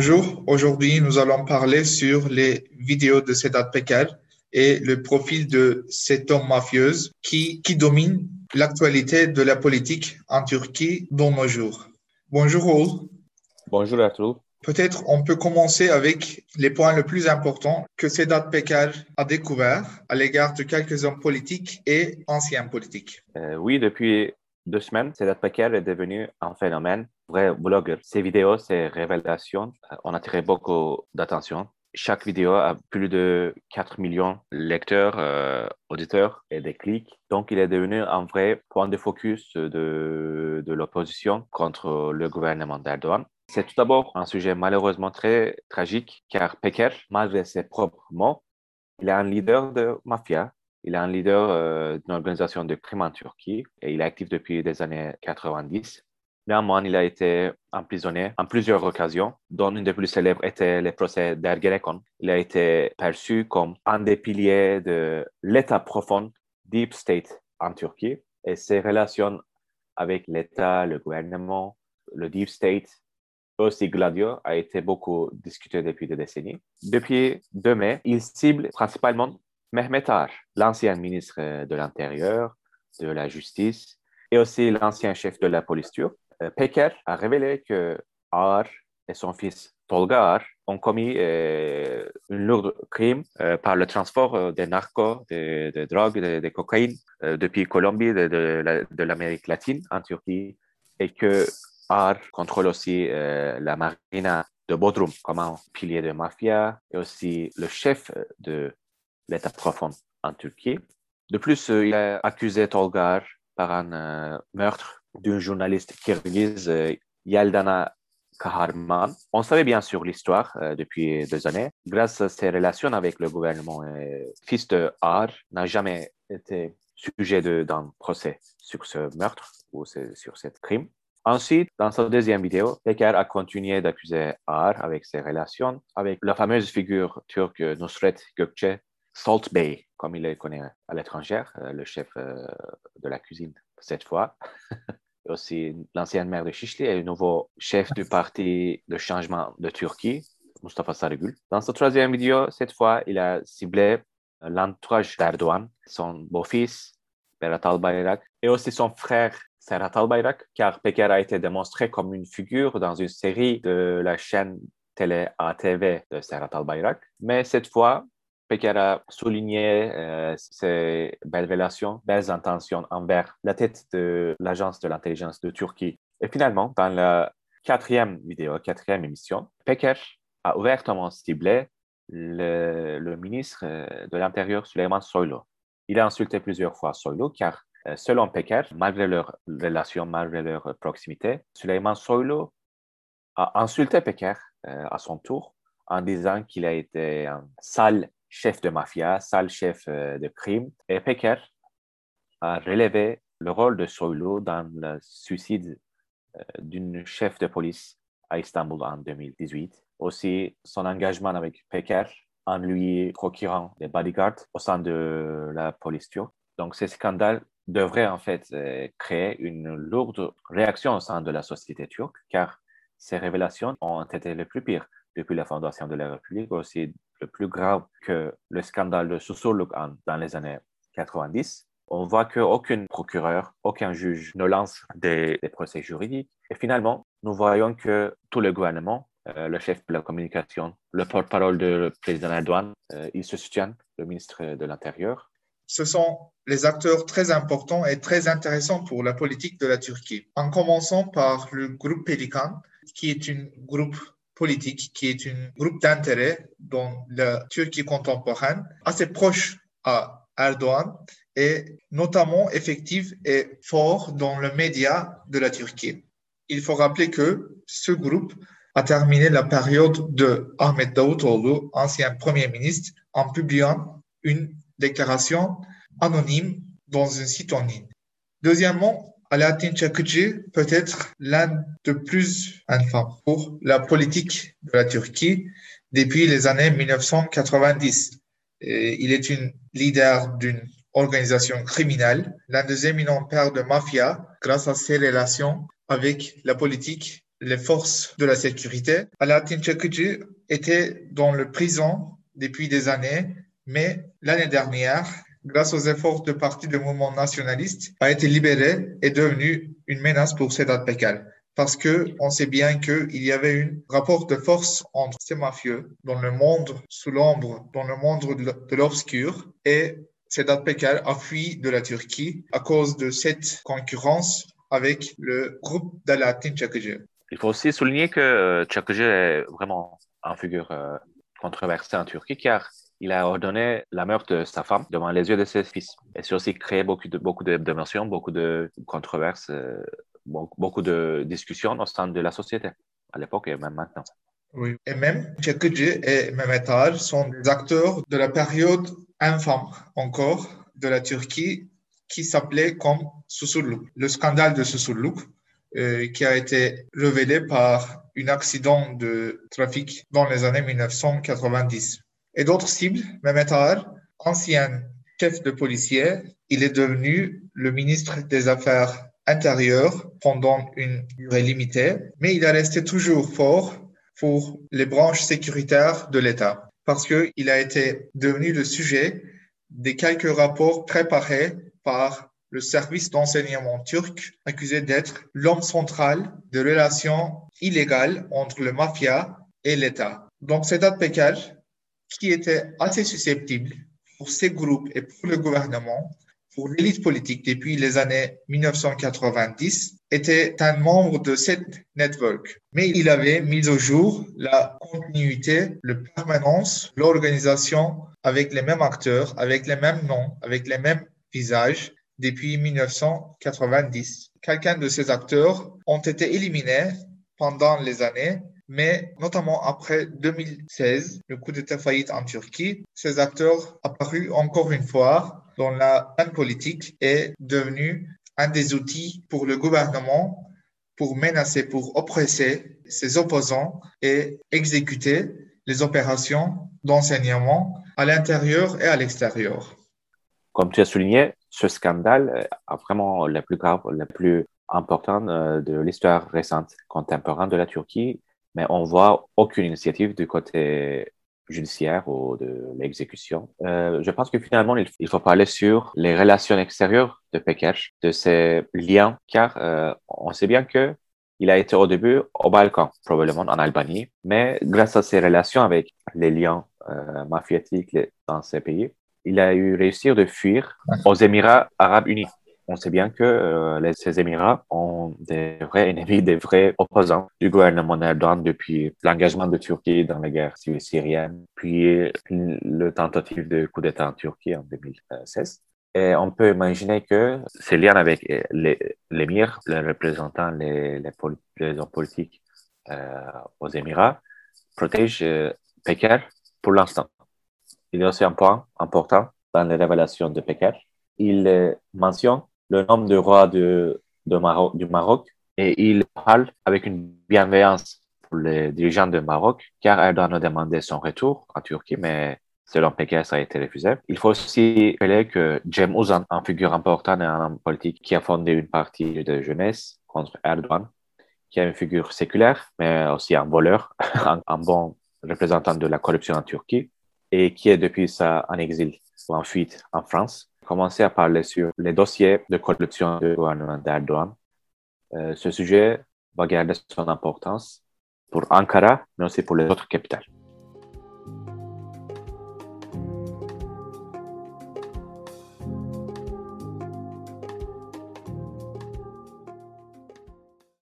Bonjour, aujourd'hui nous allons parler sur les vidéos de Sedat Peker et le profil de cet homme mafieuse qui, qui domine l'actualité de la politique en Turquie dans nos jours. Bonjour Raoul. Bonjour Arthur. Peut-être on peut commencer avec les points les plus importants que Sedat Peker a découverts à l'égard de quelques hommes politiques et anciens politiques. Euh, oui, depuis deux semaines, Sedat Peker est devenu un phénomène, vrai blogueur. Ses vidéos, ses révélations euh, ont attiré beaucoup d'attention. Chaque vidéo a plus de 4 millions de lecteurs, euh, auditeurs et des clics. Donc, il est devenu un vrai point de focus de, l'opposition contre le gouvernement d'Erdogan. C'est tout d'abord un sujet malheureusement très tragique car Peker, malgré ses propres mots, il est un leader de mafia il est un leader euh, d'une organisation de crime en Turquie et il est actif depuis les années 90. Néanmoins, il a été emprisonné en plusieurs occasions, dont une des plus célèbres était le procès d'Ergenekon. Il a été perçu comme un des piliers de l'État profond, Deep State en Turquie, et ses relations avec l'État, le gouvernement, le Deep State, aussi Gladio, a été beaucoup discuté depuis des décennies. Depuis 2 mai, il cible principalement Mehmet Ar, l'ancien ministre de l'Intérieur, de la Justice et aussi l'ancien chef de la police turque, euh, Peker a révélé que Ar et son fils Tolga Ar ont commis euh, un lourd crime euh, par le transport des narcos, des drogues, de, cocaïne depuis Colombie, de, l'Amérique latine en Turquie, et que Ar contrôle aussi la marina de Bodrum comme un pilier de mafia et aussi le chef de l'État profond en Turquie. De plus, euh, il a accusé Tolgar par un euh, meurtre d'une journaliste kirghize, euh, Yaldana Kaharman. On savait bien sûr l'histoire depuis deux années. Grâce à ses relations avec le gouvernement, fils de Ar n'a jamais été sujet d'un procès sur ce meurtre ou sur ce crime. Ensuite, dans sa deuxième vidéo, Peker a continué d'accuser Ar avec ses relations avec la fameuse figure turque Nusret Gökçe, Salt Bay, comme il le connaît à l'étranger, euh, le chef euh, de la cuisine cette fois. aussi l'ancienne maire de Chichli et le nouveau chef du parti de changement de Turquie, Mustafa Sarıgül. Dans sa troisième vidéo, cette fois, il a ciblé l'entourage d'Erdogan, son beau-fils, Berat Albayrak, et aussi son frère Serhat Albayrak, car Peker a été démontré comme une figure dans une série de la chaîne télé ATV de Serhat Albayrak. Mais cette fois, Peker a souligné euh, ses belles relations, belles intentions envers la tête de l'agence de l'intelligence de Turquie. Et finalement, dans la quatrième vidéo, quatrième émission, Peker a ouvertement ciblé le, ministre euh, de l'Intérieur, Süleyman Soylu. Il a insulté plusieurs fois Soylu car, euh, selon Peker, malgré leur relation, malgré leur proximité, Süleyman Soylu a insulté Peker à son tour en disant qu'il a été un sale chef de mafia, sale chef euh, de crime. Et Peker a relevé le rôle de Soylu dans le suicide euh, d'une chef de police à Istanbul en 2018. Aussi, son engagement avec Peker en lui procurant des bodyguards au sein de la police turque. Donc, ces scandales devraient en fait euh, créer une lourde réaction au sein de la société turque, car ces révélations ont été les plus pires depuis la fondation de la République, aussi le plus grave que le scandale de Susurluk dans les années 90. On voit qu'aucun procureur, aucun juge ne lance des, procès juridiques. Et finalement, nous voyons que tout le gouvernement, euh, le chef de la communication, le porte-parole du président Erdogan, euh, ils se soutiennent, le ministre de l'Intérieur. Ce sont les acteurs très importants et très intéressants pour la politique de la Turquie. En commençant par le groupe Pelikan, qui est un groupe politique qui est un groupe d'intérêt dans la Turquie contemporaine, assez proche à Erdogan et notamment effectif et fort dans le média de la Turquie. Il faut rappeler que ce groupe a terminé la période de Ahmet Davutoğlu, ancien Premier ministre, en publiant une déclaration anonyme dans un site en ligne. Deuxièmement, Alaaddin Çakıcı peut être l'un de plus infâmes pour la politique de la Turquie depuis les années 1990. il est un leader d'une organisation criminelle, l'un des éminents pères de mafia, grâce à ses relations avec la politique les forces de la sécurité. Alaaddin Çakıcı était dans le prison depuis des années, mais l'année dernière, grâce aux efforts de partis de mouvement nationaliste, a été libéré et devenu une menace pour Sedat Peker. Parce que on sait bien qu'il y avait un rapport de force entre ces mafieux dans le monde sous l'ombre, dans le monde de l'obscur, et Sedat Peker a fui de la Turquie à cause de cette concurrence avec le groupe d'Alaaddin Çakıcı. Il faut aussi souligner que euh, Çakıcı est vraiment une figure euh, controversée en Turquie car il a ordonné la meurtre de sa femme devant les yeux de ses fils. Et c'est aussi créé beaucoup de, beaucoup d'émotions, beaucoup de controverses, euh, beaucoup de discussions au sein de la société, à l'époque et même maintenant. Oui. Et même Çakıcı et Mehmet sont des acteurs de la période infâme encore de la Turquie qui s'appelait comme Susurluk. Le scandale de Susurluk, euh, qui a été révélé par un accident de trafic dans les années 1990. Et d'autres cibles, Mehmet ancien chef de policier, il est devenu le ministre des Affaires intérieures pendant une durée limitée, mais il est resté toujours fort pour les branches sécuritaires de l'État parce qu'il a été devenu le sujet de quelques rapports préparés par le service d'enseignement turc, accusé d'être l'homme central de relations illégales entre le mafia et l'État. Donc, Sedat Peker, qui était assez susceptible pour ces groupes et pour le gouvernement, pour l'élite politique depuis les années 1990, était un membre de cette network. Mais il avait mis au jour la continuité, la permanence, l'organisation avec les mêmes acteurs, avec les mêmes noms, avec les mêmes visages depuis 1990. Quelqu'un de ces acteurs ont été éliminés pendant les années mais notamment après 2016, le coup d'État faillite en Turquie, ces acteurs apparus encore une fois dans la scène politique est devenu un des outils pour le gouvernement pour menacer, pour oppresser ses opposants et exécuter les opérations d'enseignement à l'intérieur et à l'extérieur. Comme tu as souligné, ce scandale est vraiment le plus grave, le plus important euh, de l'histoire récente contemporaine de la Turquie mais on voit aucune initiative du côté judiciaire ou de l'exécution. Euh, je pense que finalement, il faut parler sur les relations extérieures de Pekesh, de ses liens, car euh, on sait bien que il a été au début au Balkan, probablement en Albanie, mais grâce à ses relations avec les liens euh, mafiatiques dans ces pays, il a eu réussir de fuir aux Émirats arabes unis on sait bien que euh, ces Émirats ont des vrais ennemis, des vrais opposants du gouvernement Erdogan depuis l'engagement de Turquie dans la guerre syrienne, puis le tentative de coup d'État en Turquie en 2016. Et on peut imaginer que ces liens avec l'émir, les, représentants, les, les, hommes politiques euh, aux Émirats, protègent euh, Peker pour l'instant. Il y a aussi un point important dans les révélations de Peker. Il mentionne le nom du roi de, de du Maroc et il parle avec une bienveillance pour les dirigeants du Maroc, car Erdogan a demandé son retour en Turquie, mais selon Pékin, ça a été refusé. Il faut aussi rappeler que Cem Uzan, une figure importante et un homme politique qui a fondé une partie de jeunesse contre Erdogan, qui est une figure séculaire, mais aussi un voleur, un, bon représentant de la corruption en Turquie, et qui est depuis ça en exil ou en fuite en France commencer à parler sur les dossiers de corruption du gouvernement d'Erdogan. Euh, ce sujet va garder son importance pour Ankara, mais aussi pour les autres capitales.